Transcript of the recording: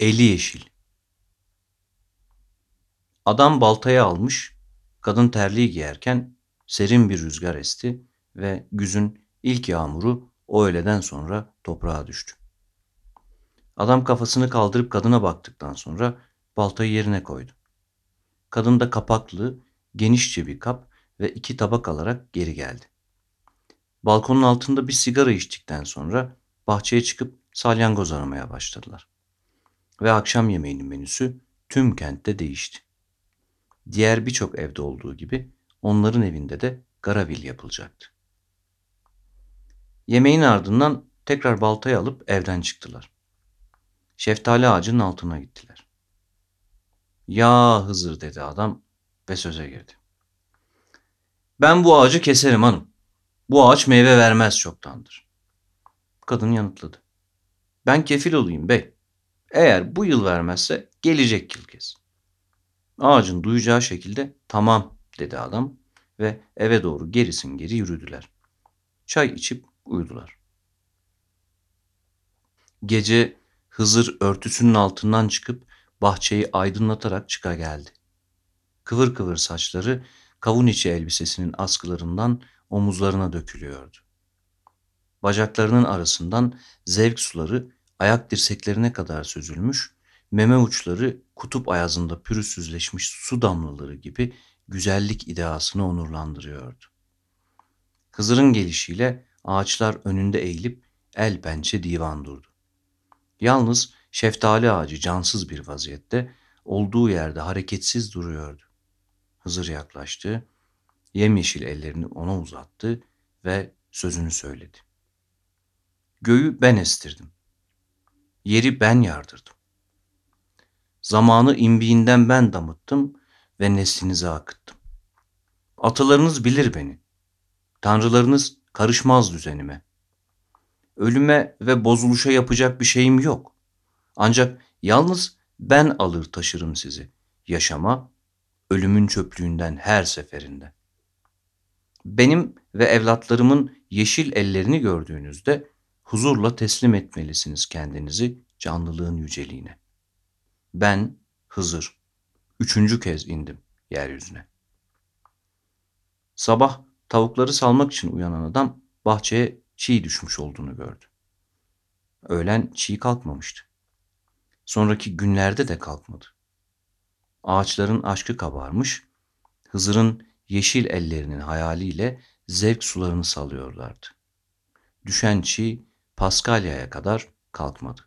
Eli yeşil. Adam baltayı almış, kadın terliği giyerken serin bir rüzgar esti ve güzün ilk yağmuru o öğleden sonra toprağa düştü. Adam kafasını kaldırıp kadına baktıktan sonra baltayı yerine koydu. Kadın da kapaklı, genişçe bir kap ve iki tabak alarak geri geldi. Balkonun altında bir sigara içtikten sonra bahçeye çıkıp salyangoz aramaya başladılar. Ve akşam yemeğinin menüsü tüm kentte değişti. Diğer birçok evde olduğu gibi onların evinde de garavil yapılacaktı. Yemeğin ardından tekrar baltayı alıp evden çıktılar. Şeftali ağacının altına gittiler. Ya Hızır dedi adam ve söze girdi. Ben bu ağacı keserim hanım. Bu ağaç meyve vermez çoktandır. Kadın yanıtladı. Ben kefil olayım bey. Eğer bu yıl vermezse gelecek yıl kes. Ağacın duyacağı şekilde tamam dedi adam ve eve doğru gerisin geri yürüdüler. Çay içip uyudular. Gece Hızır örtüsünün altından çıkıp bahçeyi aydınlatarak çıka geldi. Kıvır kıvır saçları kavun içi elbisesinin askılarından omuzlarına dökülüyordu. Bacaklarının arasından zevk suları ayak dirseklerine kadar süzülmüş, meme uçları kutup ayazında pürüzsüzleşmiş su damlaları gibi güzellik ideasını onurlandırıyordu. Hızır'ın gelişiyle ağaçlar önünde eğilip el pençe divan durdu. Yalnız şeftali ağacı cansız bir vaziyette olduğu yerde hareketsiz duruyordu. Hızır yaklaştı, yemyeşil ellerini ona uzattı ve sözünü söyledi. Göğü ben estirdim. Yeri ben yardırdım. Zamanı imbiğinden ben damıttım ve neslinize akıttım. Atalarınız bilir beni. Tanrılarınız karışmaz düzenime. Ölüme ve bozuluşa yapacak bir şeyim yok. Ancak yalnız ben alır taşırım sizi yaşama, ölümün çöplüğünden her seferinde. Benim ve evlatlarımın yeşil ellerini gördüğünüzde huzurla teslim etmelisiniz kendinizi canlılığın yüceliğine. Ben Hızır, üçüncü kez indim yeryüzüne. Sabah tavukları salmak için uyanan adam bahçeye çiğ düşmüş olduğunu gördü. Öğlen çiğ kalkmamıştı. Sonraki günlerde de kalkmadı. Ağaçların aşkı kabarmış, Hızır'ın yeşil ellerinin hayaliyle zevk sularını salıyorlardı. Düşen çiğ Paskalya'ya kadar kalkmadı.